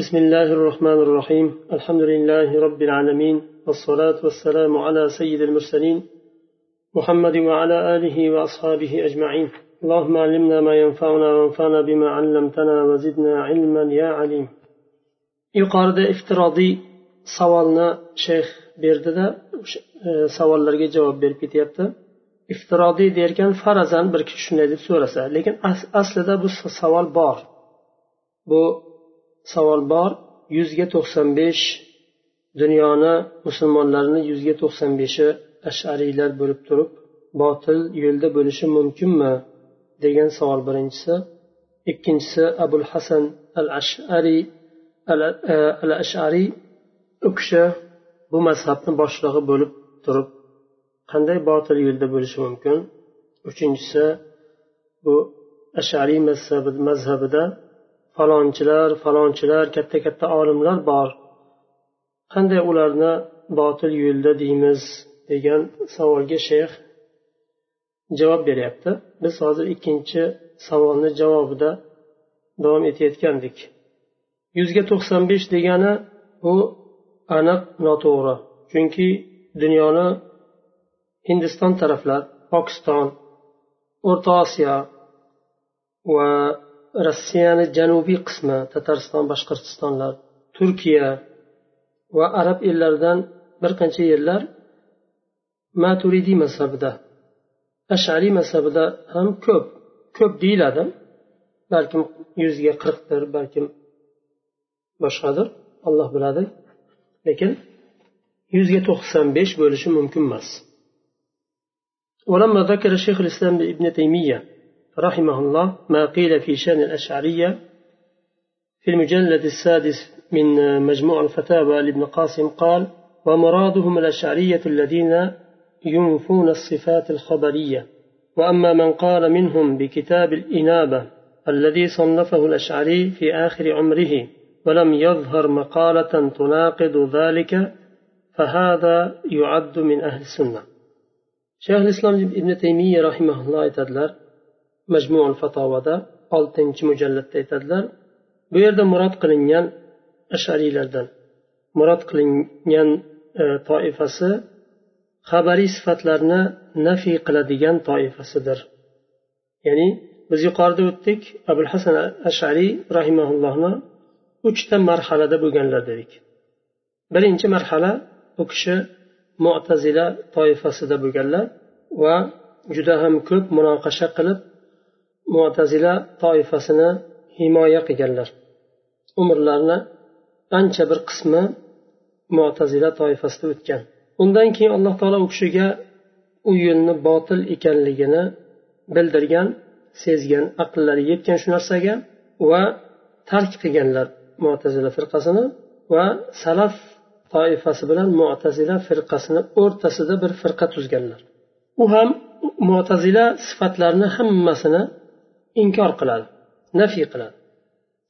بسم الله الرحمن الرحيم الحمد لله رب العالمين والصلاة والسلام على سيد المرسلين محمد وعلى آله وأصحابه أجمعين اللهم علمنا ما ينفعنا وانفعنا بما علمتنا وزدنا علما يا عليم yuqorida iftiroziy savolni shayx berdida savollarga javob berib ketyapti. Iftiroziy derkan farazan bir kishi shunday deb so'rasa lekin aslida bu savol bor. Bu savol bor yuzga to'qson besh dunyoni musulmonlarni yuzga to'qson beshi ashariylar bo'lib turib botil yo'lda bo'lishi mumkinmi? degan savol birinchisi. Ikkinchisi abul hasan al e, ashariy al ashariy u kishi bu mazhabni boshlig'i bo'lib turib qanday botil yo'lda bo'lishi mumkin? Uchinchisi bu ashariy mazhabida falonchilar falonchilar katta katta olimlar bor. Qanday ularni botil yo'lda deymiz degan savolga shayx javob beryapti. Biz hozir ikkinchi savolni javobida davom etayotgandik. Yuzga to'qson besh degani bu aniq noto'g'ri chunki dunyoni hindiston taraflar pokiston o'rta osiyo va rossiyani janubiy qismi tatariston boshqirdistonlar turkiya va arab ellaridan bir qancha yerlar maturidiy mazhabida ashariy mazhabida ham ko'p ko'p deyiladi balkim yuzga qirqdir balkim boshqadir alloh biladi lekin yuzga to'qson besh bo'lishi mumkin emas ولما ذكر شيخ الإسلام ابن تيمية رحمه الله ما قيل في شأن الأشعرية في المجلد السادس من مجموع الفتاوى لابن قاسم قال ومرادهم الأشعرية الذين ينفون الصفات الخبرية. وأما من قال منهم بكتاب الإنابة الذي صنفه الأشعري في آخر عمره ولم يظهر مقالة تناقض ذلك فهذا يعد من أهل السنة. شيخ الإسلام ابن تيمية رحمه الله aytadilar majmuul fatovada oltinchi mujallatda aytadilar. Bu yerda murod qilingan ashariylardan murod qilingan e, toifasi xabariy sifatlarni nafiy qiladigan toifasidir. Ya'ni biz yuqorida o'tdik abul hasan ashariy rahimaullohni uchta marhalada bo'lganlar dedik. Birinchi marhala u kishi mo'tazila toifasida bo'lganlar va juda ham ko'p munoqasha qilib mo'tazila toifasini himoya qilganlar. Umrlarini ancha bir qismi mo'tazila toifasida o'tgan. Undan keyin alloh taolo u kishiga u yo'lni botil ekanligini bildirgan sezgan aqllari yetgan shu narsaga va tark qilganlar mo'tazila firqasini va salaf toifasi bilan mo'tazila firqasini o'rtasida bir firqa tuzganlar. U ham mo'tazila sifatlarini hammasini inkor qiladi nafiy qiladi.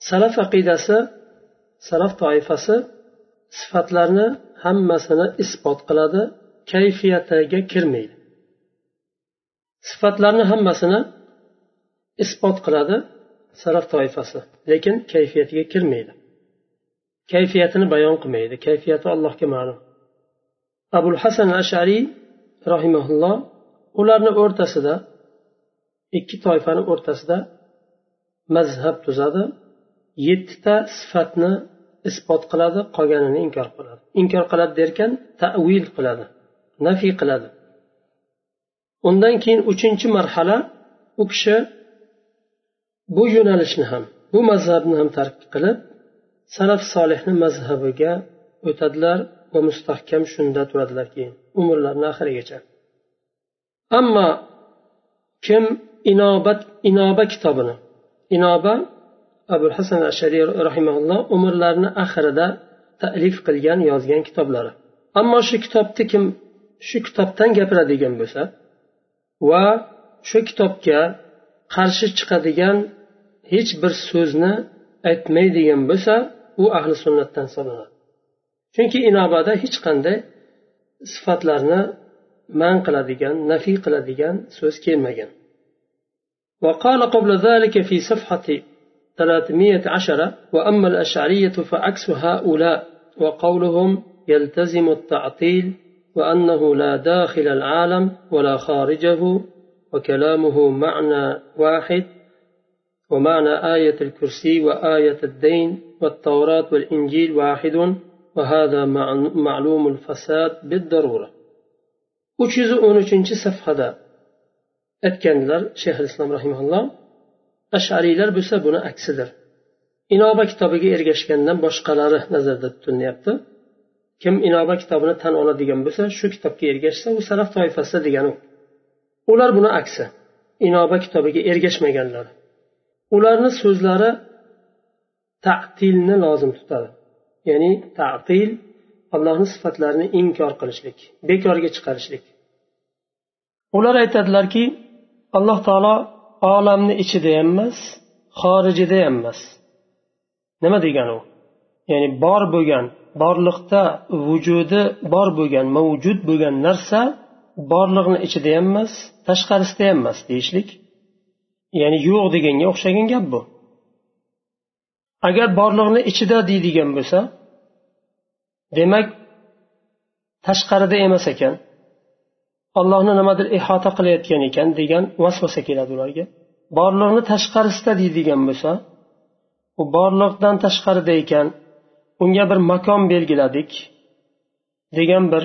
Salaf aqidasi salaf toifasi sifatlarni hammasini isbot qiladi kayfiyatiga kirmaydi. Sifatlarni hammasini isbot qiladi salaf toifasi lekin kayfiyatiga kirmaydi. Kayfiyatini bayon qilmaydi kayfiyati allohga ma'lum. Abul hasan ashariy rahimaulloh ularni o'rtasida ikki toifani o'rtasida mazhab tuzadi. Yettita sifatni isbot qiladi qolganini inkor qiladi. Inkor qiladi derkan tavil qiladi nafiy qiladi. Undan keyin uchinchi marhala u kishi bu yo'nalishni ham bu mazhabni ham tark qilib salaf solihni mazhabiga o'tadilar va mustahkam shunda turadilar keyin umrlarini oxirigacha. Ammo kim inobat inoba kitobini. Inoba abul hasan ashariy rahimaulloh umrlarini oxirida talif qilgan yozgan kitoblari. Ammo shu kitobni kim shu kitobdan gapiradigan bo'lsa va shu kitobga qarshi chiqadigan hech bir so'zni aytmaydigan bo'lsa u ahli sunnatdan hisoblanadi chunki inobada hech qanday sifatlarni man qiladigan nafiy qiladigan so'z kelmagan. وقال قبل ذلك في صفحة ثلاثمائة عشر وأما الأشعرية فعكس هؤلاء وقولهم يلتزم التعطيل وأنه لا داخل العالم ولا خارجه وكلامه معنى واحد ومعنى آية الكرسي وآية الدين والتوراة والإنجيل واحد وهذا معلوم الفساد بالضرورة. uch yuz o'n uchinchi safhada aytgandilar shayx islom rahimaulloh ashariylar bo'lsa buni aksidir. Inoba kitobiga ergashgandan boshqalari nazarda tutilyapti. Kim inoba kitobini tan oladigan bo'lsa shu kitobga ergashsa u salaf toifasida degani ular buni aksi inoba kitobiga ergashmaganlar. Ularni so'zlari ta'tilni lozim tutadi. Ya'ni ta'til allohni sifatlarini inkor qilishlik bekorga chiqarishlik. Ular aytadilarki alloh taolo olamni ichida ham emas xorijida ham emas. Nima degani u? Ya'ni bor bo'lgan borliqda vujudi bor bo'lgan mavjud bo'lgan narsa borliqni ichida ham emas tashqarisida ham emas deyishlik. Ya'ni yo'q deganga o'xshagan gap bu. Agar borliqni ichida deydigan bo'lsa demak tashqarida emas ekan. Ollohni nimadir ihota qilayotgan ekan degan vasvasa keladi ularga. Borliqni tashqarisida deydigan bo'lsa u borliqdan tashqarida ekan unga bir makon belgiladik degan bir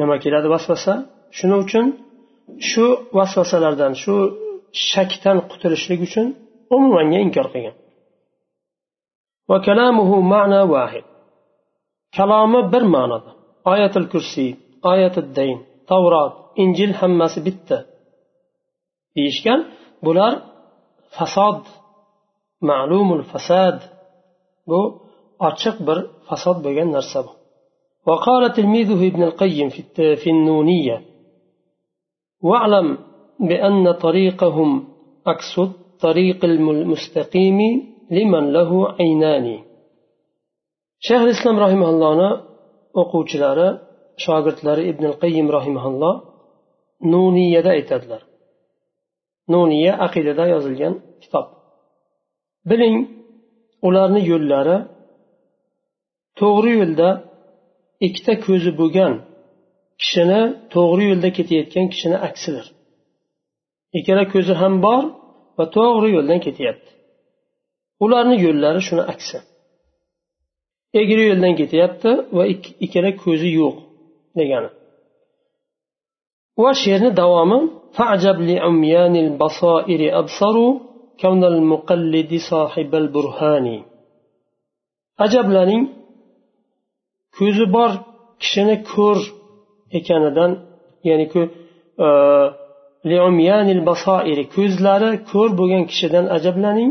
nima keladi vasvasa? Shuning uchun shu vasvasalardan shu shakdan qutulishlik uchun umumanga inkor qilgan. Kalomi bir ma'noda. Oyatil kursiy oyatul dayn. tavrot injil hammasi bitta deyishgan bular fasod ma'lumul fasad bu ochiq bir fasod bo'lgan narsa bu وقال تلميذه ابن القيم في النونية واعلم بأن طريقهم عكس الطريق المستقيم لمن له عينان شيخ الإسلام رحمه الله o'quvchilari shogirdlari ibn qayyim rahimaulloh nuniyada aytadilar. Nuniya aqidada yozilgan kitob. Biling ularni yo'llari to'g'ri yo'lda ikkita ko'zi bo'lgan kishini to'g'ri yo'lda ketayotgan kishini aksidir. Ikkala ko'zi ham bor va to'g'ri yo'ldan ketyapti. Ularni yo'llari shuni aksi. Egri yo'ldan ketyapti va ikkala ko'zi yo'q. degani. Va she'rni davomi ajablaning ko'zi bor kishini ko'r ekanidan ya'ni e, ko'zlari ko'r bo'lgan kishidan ajablaning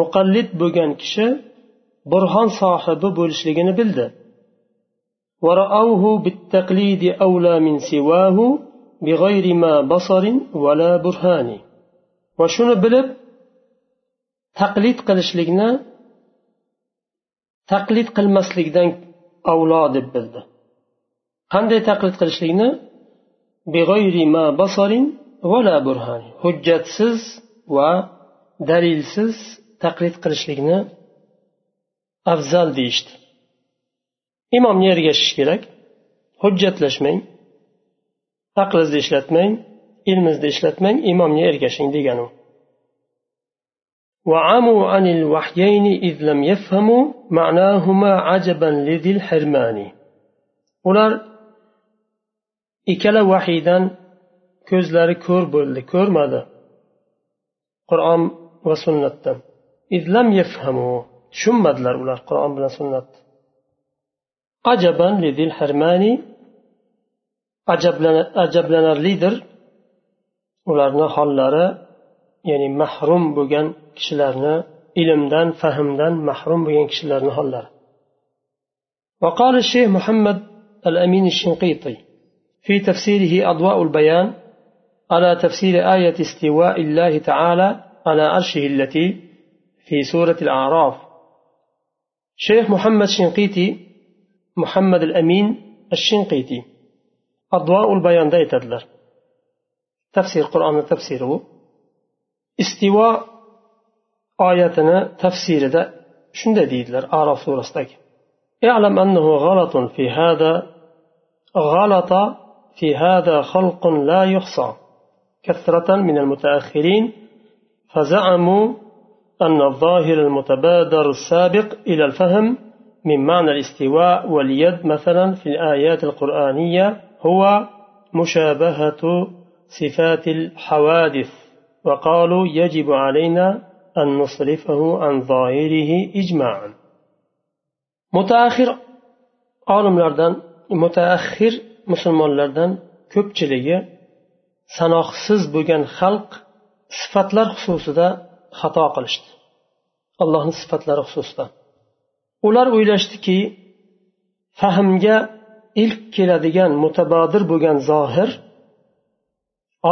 muqallid bo'lgan kishi burhon sohibi bo'lishligini bildi. Va shuni bilib taqlid qilishlikni taqlid qilmaslikdan avlo deb bildi. Qanday taqlid qilishlikni? Hujjatsiz va dalilsiz taqlid qilishlikni afzal deyishdi imomga ergashish kerak hujjatlashmang aqlingizni ishlatmang ilmingizni ishlatmang imomga ergashing degani u وعموا عن الوحيين إذ لم يفهموا معناهما عجبا لذي الحرمان ular ikkala vahiydan ko'zlari ko'r bo'ldi ko'rmadi qur'on va sunnatdan izlam yafhamu Tushunmadilar ular qur'on bilan sunnatni ajaban lidil harmani ajablanarlidir ularni hollari ya'ni mahrum bo'lgan kishilarni ilmdan fahmdan mahrum bo'lgan kishilarni hollari وقال الشيخ محمد الأمين الشنقيطي في تفسيره أضواء البيان على تفسير آية استواء الله تعالى على عرشه التي في سورة الأعراف شيخ محمد شنقيتي محمد الأمين الشنقيتي. أضواء البيان دايت يتدلر تفسير قرآن تفسيره. استواء آياتنا تفسير دا. شنو ديدلر؟ أعرف سورستك اعلم أنه غلط في هذا غلط في هذا خلق لا يحصى. كثرة من المتأخرين فزعموا أن الظاهر المتبادر السابق إلى الفهم من معنى الاستواء واليد مثلا في الآيات القرآنية هو مشابهة صفات الحوادث وقالوا يجب علينا أن نصرفه عن ظاهره إجماعا. متأخر olimlardan mutaaxir musulmonlardan ko'pchiligi sanoqsiz bo'lgan xalq sifatlar xususida xato qilishdi. Allohni sifatlari xususida ular o'ylashdiki fahmga ilk keladigan mutabodir bo'lgan zohir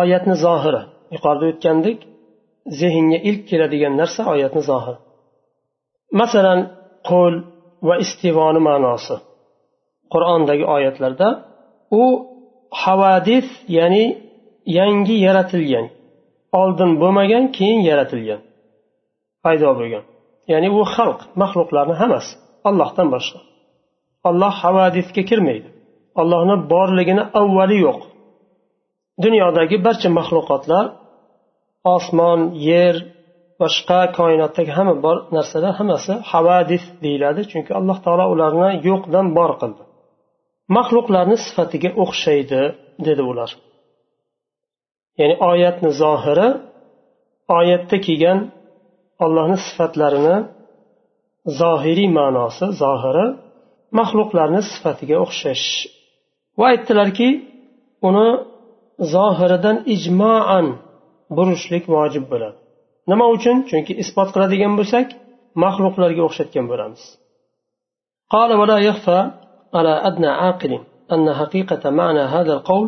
oyatni zohiri. Yuqorida o'tgandek zehnga ilk keladigan narsa oyatni zohiri. Masalan qo'l va istivoni ma'nosi. Qur'ondagi oyatlarda u havadis ya'ni yangi yaratilgan oldin bo'lmagan keyin yaratilgan. Paydo bo'lgan. Ya'ni u xalq maxluqlarni hammasi ollohdan boshqa. Olloh havadisga kirmaydi. Ollohni borligini avvali yo'q. Dunyodagi barcha maxluqotlar osmon yer boshqa koinotdagi hamma bor narsalar hammasi havadis deyiladi chunki alloh taolo ularni yo'qdan bor qildi. Maxluqlarni sifatiga o'xshaydi dedi ular. ya'ni oyatni zohiri oyatda kelgan ollohni sifatlarini zohiriy ma'nosi zohiri maxluqlarni sifatiga o'xshash va aytdilarki uni zohiridan ijmoan burishlik vojib bo'ladi nima uchun chunki isbot qiladigan bo'lsak maxluqlarga o'xshatgan bo'lamiz قال ولا يخفى على أدنى عاقل أن حقيقة معنى هذا القول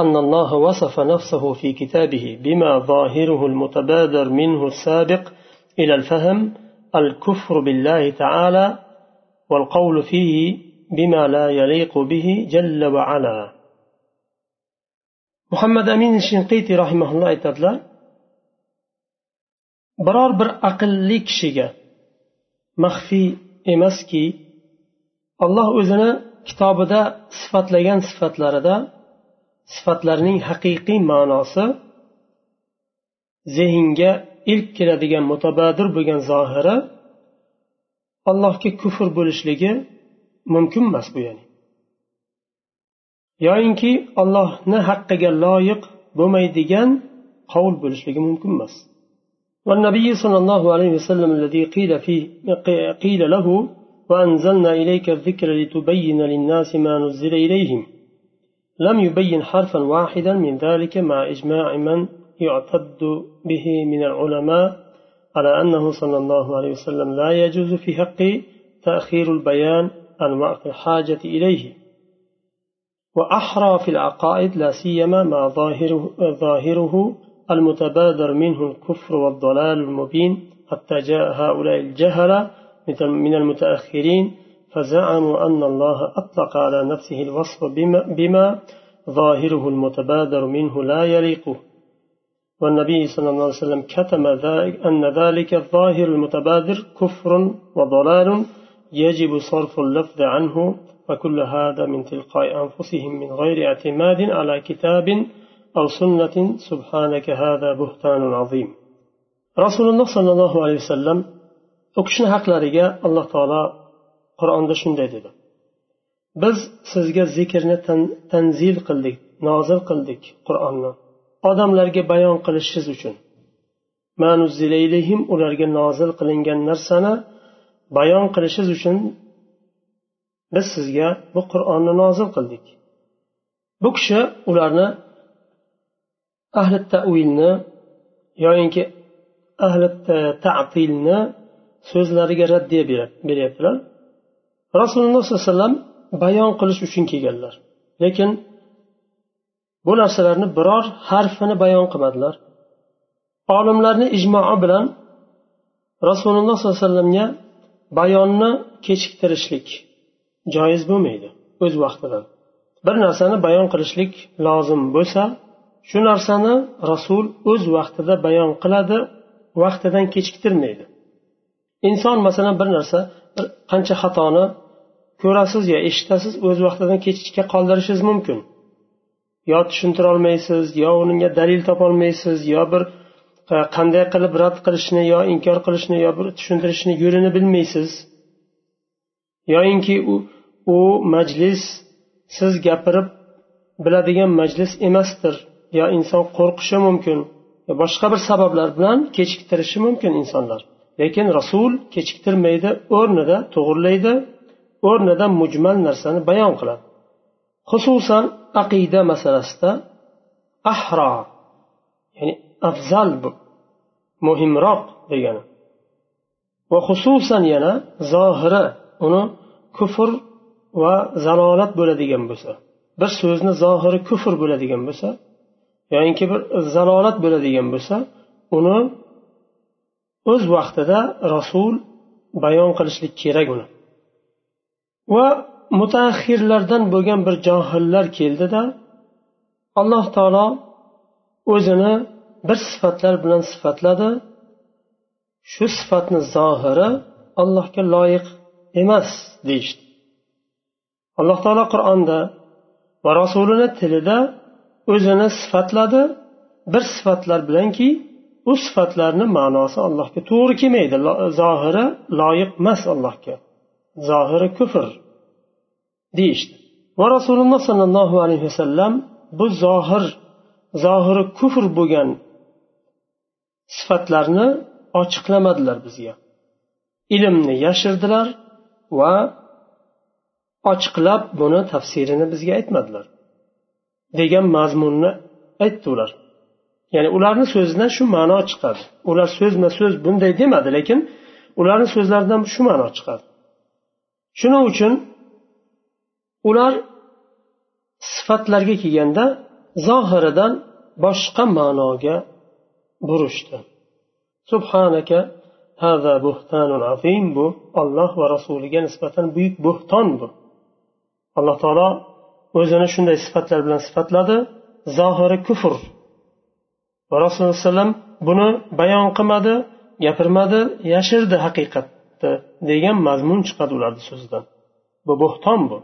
أن الله وصف نفسه في كتابه بما ظاهره المتبادر منه السابق إلى الفهم الكفر بالله تعالى والقول فيه بما لا يليق به جل وعلا. محمد أمين الشنقيطي رحمه الله aytadilar biror bir aqlli kishiga maxfiy emaski alloh o'zini kitobida sifatlagan sifatlarida sifatlarining haqiqiy ma'nosi zehnga ilk keladigan mutabadir bo'lgan zohiri allohga kufr bo'lishligi mumkin emas bu ya'ni yoyinki ollohni haqqiga loyiq bo'lmaydigan qovul bo'lishligi mumkin emas والنبي صلى الله عليه وسلم الذي قيل فيه قيل له وأنزلنا إليك الذكر لتبين للناس ما نزل إليهم لم يبين حرفا واحدا من ذلك مع إجماع من يعتد به من العلماء على أنه صلى الله عليه وسلم لا يجوز في حقه تأخير البيان عن وقت الحاجة إليه. وأحرى في العقائد لا سيما مع ظاهره, ظاهره المتبادر منه الكفر والضلال المبين حتى جاء هؤلاء الجهلة من المتأخرين فزعموا أن الله أطلق على نفسه الوصف بما, بما ظاهره المتبادر منه لا يليقه والنبي صلى الله عليه وسلم كتم ذلك أن ذلك الظاهر المتبادر كفر وضلال يجب صرف اللفظ عنه وكل هذا من تلقاء أنفسهم من غير اعتماد على كتاب أو سنة. سبحانك هذا بهتان عظيم. رسول الله صلى الله عليه وسلم o'kishni haqlariga alloh taolo qur'onda shunday dedi. Biz sizga zikrni tanzil qildik nozil qildik qur'onni. Odamlarga bayon qilishingiz uchun. Ularga nozil qilingan narsani bayon qilishingiz uchun biz sizga bu qur'onni nozil qildik. Bu kishi ularni ahli tavilni yoyinki ahli tatilni so'zlariga raddiya beryaptilar. Rasululloh sollallohu alayhi vasallam bayon qilish uchun kelganlar. Lekin bu narsalarni biror harfini bayon qilmadilar. Olimlarni ijmoi bilan rasululloh sollallohu alayhi vasallamga bayonni kechiktirishlik joiz bo'lmaydi o'z vaqtida. Bir narsani bayon qilishlik lozim bo'lsa shu narsani rasul o'z vaqtida bayon qiladi vaqtidan kechiktirmaydi. Inson masalan bir narsa bir qancha xatoni ko'rasiz yo eshitasiz o'z vaqtidan kechikka qoldirishingiz mumkin. Yo tushuntira olmaysiz yo unga dalil topolmaysiz yo bir e, qanday qilib rad qilishni yo inkor qilishni yo bir tushuntirishni yo'lini bilmaysiz. Yoyinki u u majlis siz gapirib biladigan majlis emasdir. Yo inson qo'rqishi mumkin boshqa bir sabablar bilan kechiktirishi mumkin insonlar. Lekin rasul kechiktirmaydi o'rnida to'g'irlaydi. O'rnida mujmal narsani bayon qiladi. Xususan aqida masalasida ahro ya'ni afzal muhimroq degani. Va xususan yana zohiri uni kufr va zalolat bo'ladigan bo'lsa bir so'zni zohiri kufr bo'ladigan bo'lsa yoyinki bir zalolat bo'ladigan bo'lsa uni o'z vaqtida rasul bayon qilishlik kerak uni. Va mutaaxirlardan bo'lgan bir johillar keldida alloh taolo o'zini bir sifatlar bilan sifatladi. Shu sifatni zohiri allohga loyiq emas deyishdi. Alloh taolo qur'onda va rasulini tilida o'zini sifatladi bir sifatlar bilanki u sifatlarni ma'nosi allohga to'g'ri kelmaydi. Zohiri loyiq emas allohga. Zohiri kufr deyishdi. Va rasululloh sollallohu alayhi vasallam bu zohir zohiri kufr bo'lgan sifatlarni ochiqlamadilar bizga. Ilmni yashirdilar va ochiqlab buni tafsirini bizga aytmadilar degan mazmunni aytdi ular. Ya'ni ularni so'zidan shu ma'no chiqadi. Ular so'zma so'z bunday demadi lekin ularni so'zlaridan shu ma'no chiqadi. Shuning uchun ular sifatlarga kelganda zohiridan boshqa ma'noga burishdi. Subhanaka hada buhtanun azim bu olloh va rasuliga nisbatan buyuk bo'hton bu. Alloh taolo o'zini shunday sifatlar bilan sifatladi. Zohiri kufr. Va rasululloh alayhi vasallam buni bayon qilmadi gapirmadi yashirdi haqiqat. haqiqatni degan mazmun chiqadi ularni so'zidan bu bo'hton bu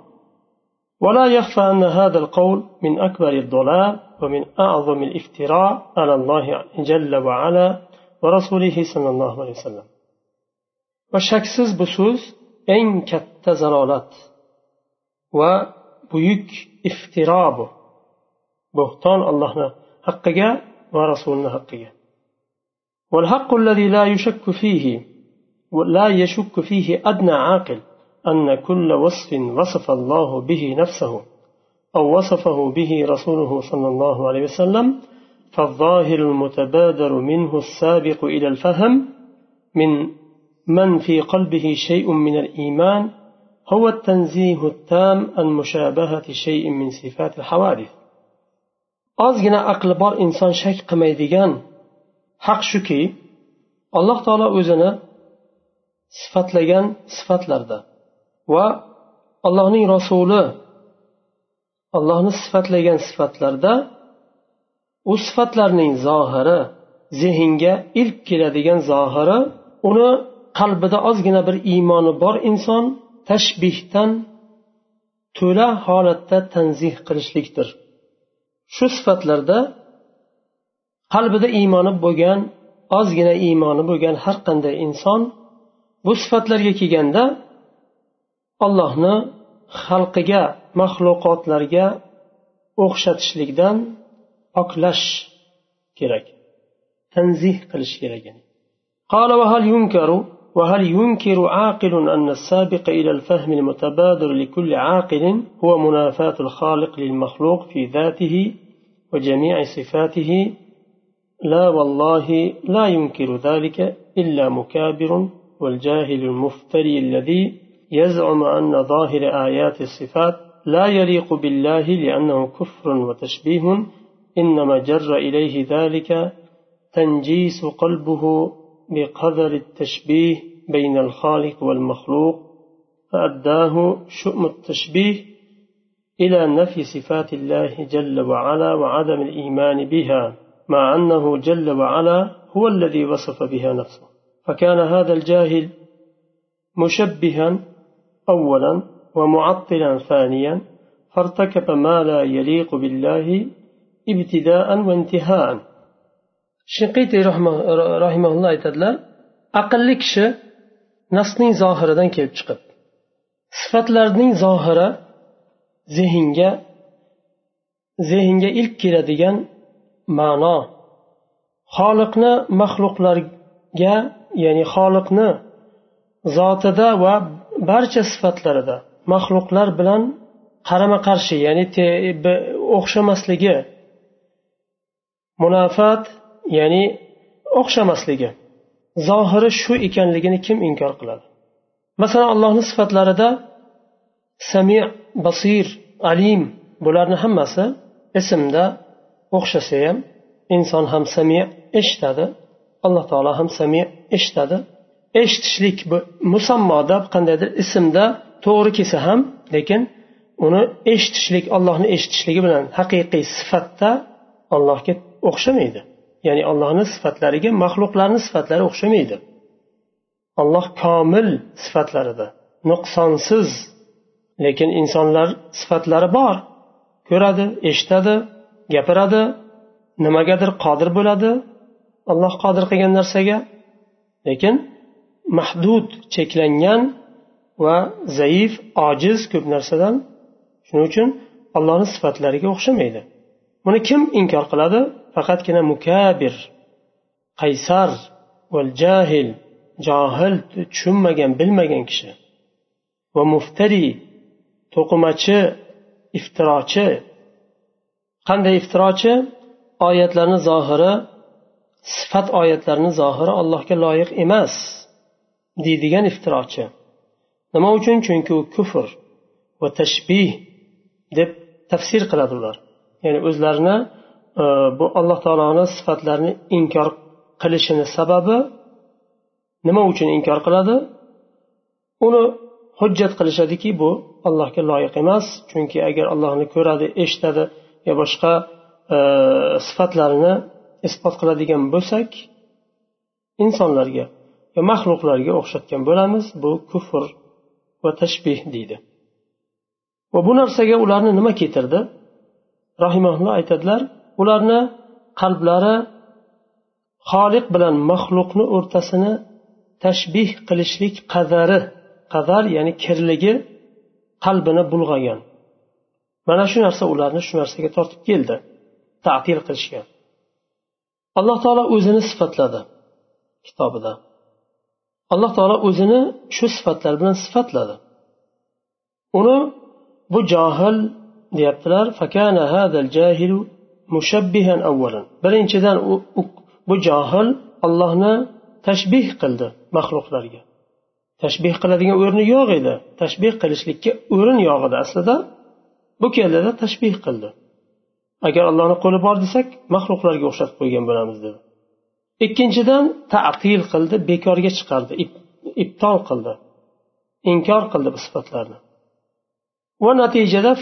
ولا يخفى أن هذا القول من أكبر الضلال ومن أعظم الافتراء على الله جل وعلا ورسوله صلى الله عليه وسلم وشكسز بسوز إن كت زلالات وبيك افتراء بهتان الله حقك ورسولنا حقه والحق الذي لا يشك فيه لا يشك فيه أدنى عاقل أن كل وصف وصف الله به نفسه أو وصفه به رسوله صلى الله عليه وسلم فالظاهر المتبادر منه السابق إلى الفهم من من في قلبه شيء من الإيمان هو التنزيه التام عن مشابهة شيء من صفات الحوادث. ozgina aqli bor inson shak qilmaydigan haq shuki alloh taolo o'zini sifatlagan sifatlarda va allohning rasuli allohni sifatlagan sifatlarda u sifatlarning zohiri zehnga ilk keladigan zohiri uni qalbida ozgina bir iymoni bor inson tashbihdan to'la holatda tanzih qilishlikdir. Shu sifatlarda qalbida iymoni bo'lgan ozgina iymoni bo'lgan har qanday inson bu sifatlarga kelganda allohni xalqiga maxluqotlarga o'xshatishlikdan oqlash kerak tanzih qilish kerak قال وهل ينكر وهل ينكر عاقل أن السابق إلى الفهم المتبادر لكل عاقل هو منافاة الخالق للمخلوق في ذاته وجميع صفاته لا والله لا ينكر ذلك إلا مكابر والجاهل المفتري الذي يزعم أن ظاهر آيات الصفات لا يليق بالله لأنه كفر وتشبيه إنما جر إليه ذلك تنجيس قلبه بقدر التشبيه بين الخالق والمخلوق فأداه شؤم التشبيه إلى نفي صفات الله جل وعلا وعدم الإيمان بها مع أنه جل وعلا هو الذي وصف بها نفسه. فكان هذا الجاهل مشبها أولا ومعطلا ثانيا فارتكب ما لا يليق بالله ابتداء وانتهاء shinqiti rahimaulloh aytadilar aqlli kishi nasning zohiridan kelib chiqib sifatlarning zohiri zehnga zehnga ilk keladigan ma'no xoliqni maxluqlarga ya'ni xoliqni zotida va barcha sifatlarida maxluqlar bilan qarama qarshi ya'ni o'xshamasligi munofat ya'ni o'xshamasligi zohiri shu ekanligini kim inkor qiladi? Masalan allohni sifatlarida sami basir alim bularni hammasi ismda o'xshasa ham inson ham sami eshitadi alloh taolo ham sami eshitadi. Eshitishlik musammoda qandaydir ismda to'g'ri kelsa ham lekin uni eshitishlik allohni eshitishligi bilan haqiqiy sifatda allohga o'xshamaydi. Ya'ni allohni sifatlariga maxluqlarni sifatlari o'xshamaydi. Alloh komil sifatlarida nuqsonsiz lekin insonlar sifatlari bor. Ko'radi eshitadi gapiradi nimagadir qodir bo'ladi. Alloh qodir qilgan narsaga lekin mahdud cheklangan va zaif ojiz ko'p narsadan shuning uchun allohni sifatlariga o'xshamaydi. Buni kim inkor qiladi? Faqatgina mukabir qaysar va jahil johil tushunmagan bilmagan kishi. Va muftari to'qimachi iftirochi. Qanday iftirochi? Oyatlarni zohiri sifat oyatlarini zohiri allohga loyiq emas deydigan iftirochi. Nima uchun? Chunki u kufr va tashbih deb tafsir qiladi ular. Ya'ni o'zlarini e, bu alloh taoloni sifatlarini inkor qilishini sababi nima uchun inkor qiladi? Uni hujjat qilishadiki bu allohga loyiq emas. Chunki agar allohni ko'radi eshitadi yo boshqa e, sifatlarini isbot qiladigan bo'lsak insonlarga va maxluqlarga o'xshatgan bo'lamiz bu kufr va tashbih deydi. Va bu narsaga ularni nima keltirdi? Rahimaulloh aytadilar ularni qalblari xoliq bilan maxluqni o'rtasini tashbih qilishlik qadari qadar ya'ni kirligi qalbini bulg'agan. Mana shu narsa ularni shu narsaga tortib keldi tatil qilishgan alloh taolo o'zini sifatladi kitobida. Alloh taolo o'zini shu sifatlar bilan sifatladi. Uni bu johil deyaptilar birinchidan bu johil ollohni tashbih qildi maxluqlarga tashbih qiladigan o'rni yo'q edi. Tashbih qilishlikka o'rin yo'q edi aslida. Bu keldida tashbih qildi. Agar allohni qo'li bor desak maxluqlarga o'xshatib qo'ygan bo'lamiz dedi. Ikkinchidan tatil qildi bekorga chiqardi ibtol qildi inkor qildi bu sifatlarni. Va natijada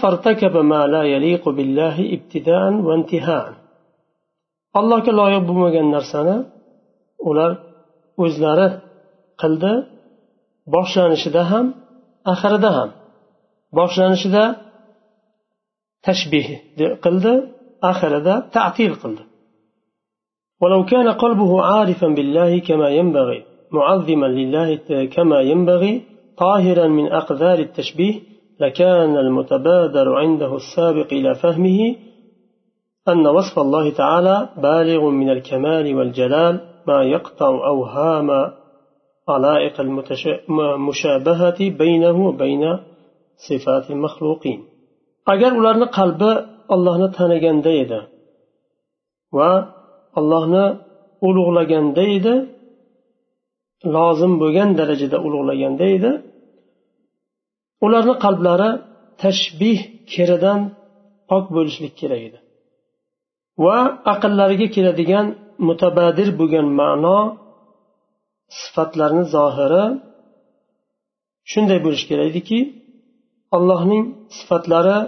allohga loyiq bo'lmagan narsani ular o'zlari qildi boshlanishida ham oxirida ham. Boshlanishida tashbih qildi oxirida ta'til qildi ولو كان قلبه عارفا بالله كما ينبغي معظما لله كما ينبغي طاهرا من أقذار التشبيه لكان المتبادر عنده السابق إلى فهمه أن وصف الله تعالى بالغ من الكمال والجلال ما يقطع أوهام علائق المشابهة بينه وبين صفات المخلوقين. Agar ularni qalbi ollohni taniganda edi va allohni ulug'laganda edi lozim bo'lgan darajada ulug'laganda edi ularni qalblari tashbih kiridan pok bo'lishlik kerak edi va aqllariga keladigan mutabadir bo'lgan ma'no sifatlarni zohiri shunday bo'lishi kerak ediki allohning sifatlari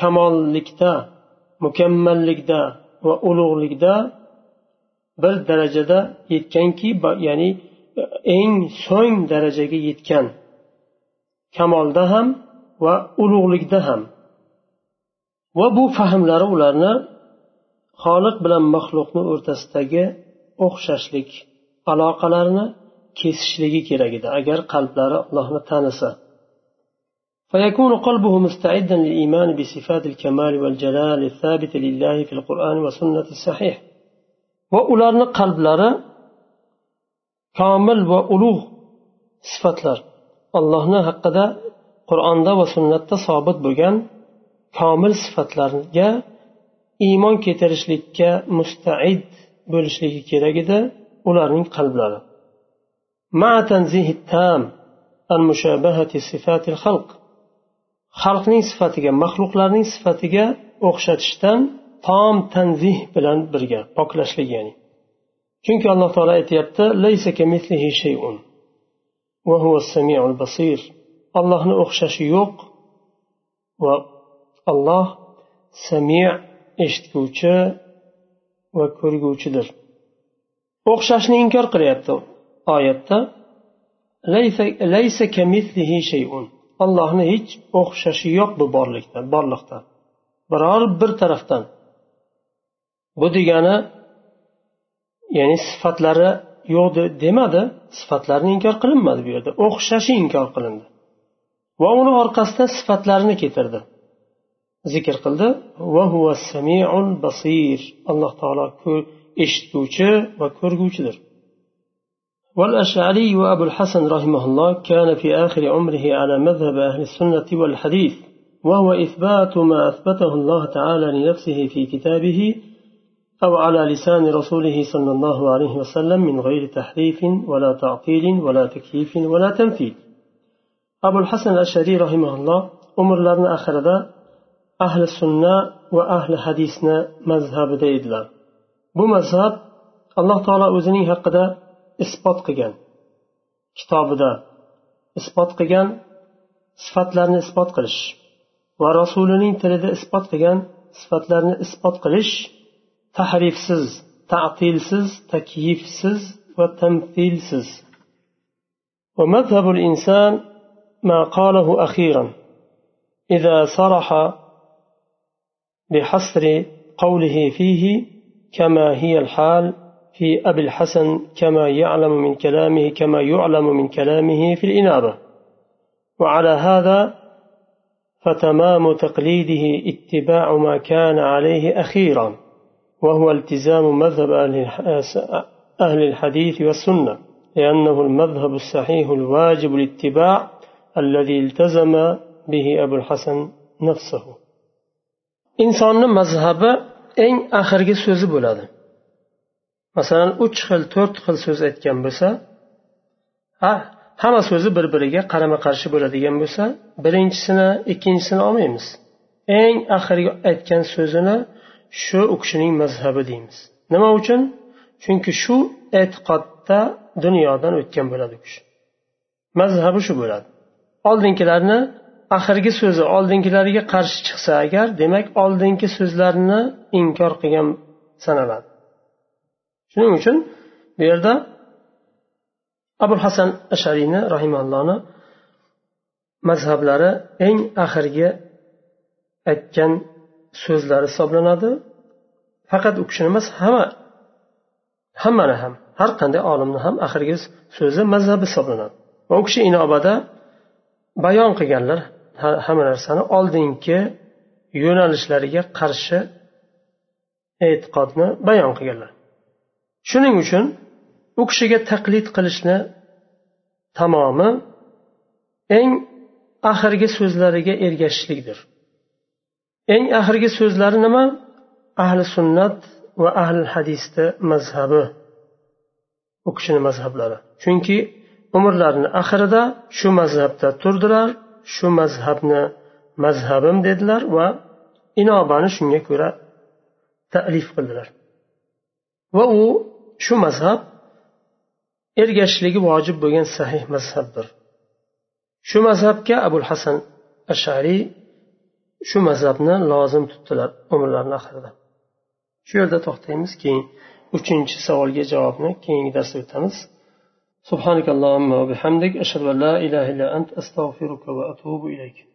kamollikda mukammallikda va ulug'likda bir darajada yetganki ya'ni eng so'ng darajaga yetgan. Kamolda ham va ulug'likda ham. Va bu fahmlari ularni xoliq bilan maxluqni o'rtasidagi o'xshashlik aloqalarini kesishligi kerak edi. Agar qalblari allohni tanisa فيكون قلبه مستعدا للإيمان بصفات الكمال والجلال الثابت لله في القرآن والسنة الصحيح وأولارنا قلب لارا كامل وألوغ صفات لار allohni haqida qur'onda va sunnatda sobit bo'lgan komil sifatlarga iymon keltirishlikka mustaid bo'lishligi kerak edi ularning qalblari xalqning sifatiga maxluqlarning sifatiga o'xshatishdan tom tanzih bilan birga poklashlik ya'ni. Chunki alloh taolo aytyapti allohni o'xshashi yo'q va alloh sami eshitguvchi va ko'rguvchidir. O'xshashni inkor qilyapti oyatda. Allohni hech o'xshashi yo'q bu borlikda borliqda biror bir tarafdan. Bu degani ya'ni sifatlari yo'q demadi sifatlarini inkor qilinmadi bu yerda. O'xshashi inkor qilindi. Va uni orqasidan sifatlarini keltirdi. Zikr qildi. Va samiul basir. Alloh taolo eshituvchi va ko'rguvchidir. والأشعري وأبو الحسن رحمه الله كان في آخر عمره على مذهب أهل السنة والحديث وهو إثبات ما أثبته الله تعالى لنفسه في كتابه أو على لسان رسوله صلى الله عليه وسلم من غير تحريف ولا تعطيل ولا تكييف ولا تمثيل. أبو الحسن الأشعري رحمه الله أمر لنا آخر ahli sunna va ahli hadisni mazhabida edilar bu mazhab alloh taolo o'zining haqida isbot qilgan kitobida isbot qilgan sifatlarni isbot qilish va rasulining tilida isbot qilgan sifatlarni isbot qilish tahrifsiz ta'tilsiz takyifsiz va tamthilsiz ومذهب الإنسان ما قاله أخيرا إذا صرح بحصر قوله فيه كما هي الحال في أبي الحسن كما يعلم من كلامه كما يعلم من كلامه في الإنابة. وعلى هذا فتمام تقليده اتباع ما كان عليه أخيرا وهو التزام مذهب أهل الحديث والسنة لأنه المذهب الصحيح الواجب الاتباع الذي التزم به أبو الحسن نفسه. insonni mazhabi eng oxirgi so'zi bo'ladi masalan uch xil to'rt xil so'z aytgan bo'lsa ha hamma so'zi bir biriga qarama qarshi bo'ladigan bo'lsa birinchisini ikkinchisini olmaymiz. Eng oxirgi aytgan so'zini shu u kishining mazhabi deymiz. Nima uchun? Chunki shu e'tiqodda dunyodan o'tgan bo'ladi u kishi. Mazhabi shu bo'ladi. Oldingilarni oxirgi so'zi oldingilariga qarshi chiqsa agar demak oldingi so'zlarini inkor qilgan sanaladi. Shuning uchun bu yerda abul hasan ashariyni rahimallohni mazhablari eng oxirgi aytgan so'zlari hisoblanadi. Faqat u kishini emas hamma hammani ham har qanday olimni ham oxirgi so'zi mazhabi hisoblanadi. Va u kishi inobada bayon qilganlar hamma narsani oldingi yo'nalishlariga qarshi e'tiqodni bayon qilganlar. Shuning uchun u kishiga taqlid qilishni tamomi eng oxirgi so'zlariga ergashishlikdir. Eng oxirgi so'zlari nima? Ahli sunnat va ahli hadisni mazhabi. U kishini mazhablari. Chunki umrlarini oxirida shu mazhabda turdilar shu mazhabni mazhabim dedilar va inobani shunga ko'ra talif qildilar. Va u shu mazhab ergashishligi vojib bo'lgan sahih mazhabdir shu mazhabga abul hasan ashariy shu mazhabni lozim tutdilar umrlarini oxirida shu yerda to'xtaymiz keyin uchinchi savolga javobni keyingi darsda o'tamiz سبحانك اللهم وبحمدك أشهد أن لا إله إلا أنت أستغفرك وأتوب إليك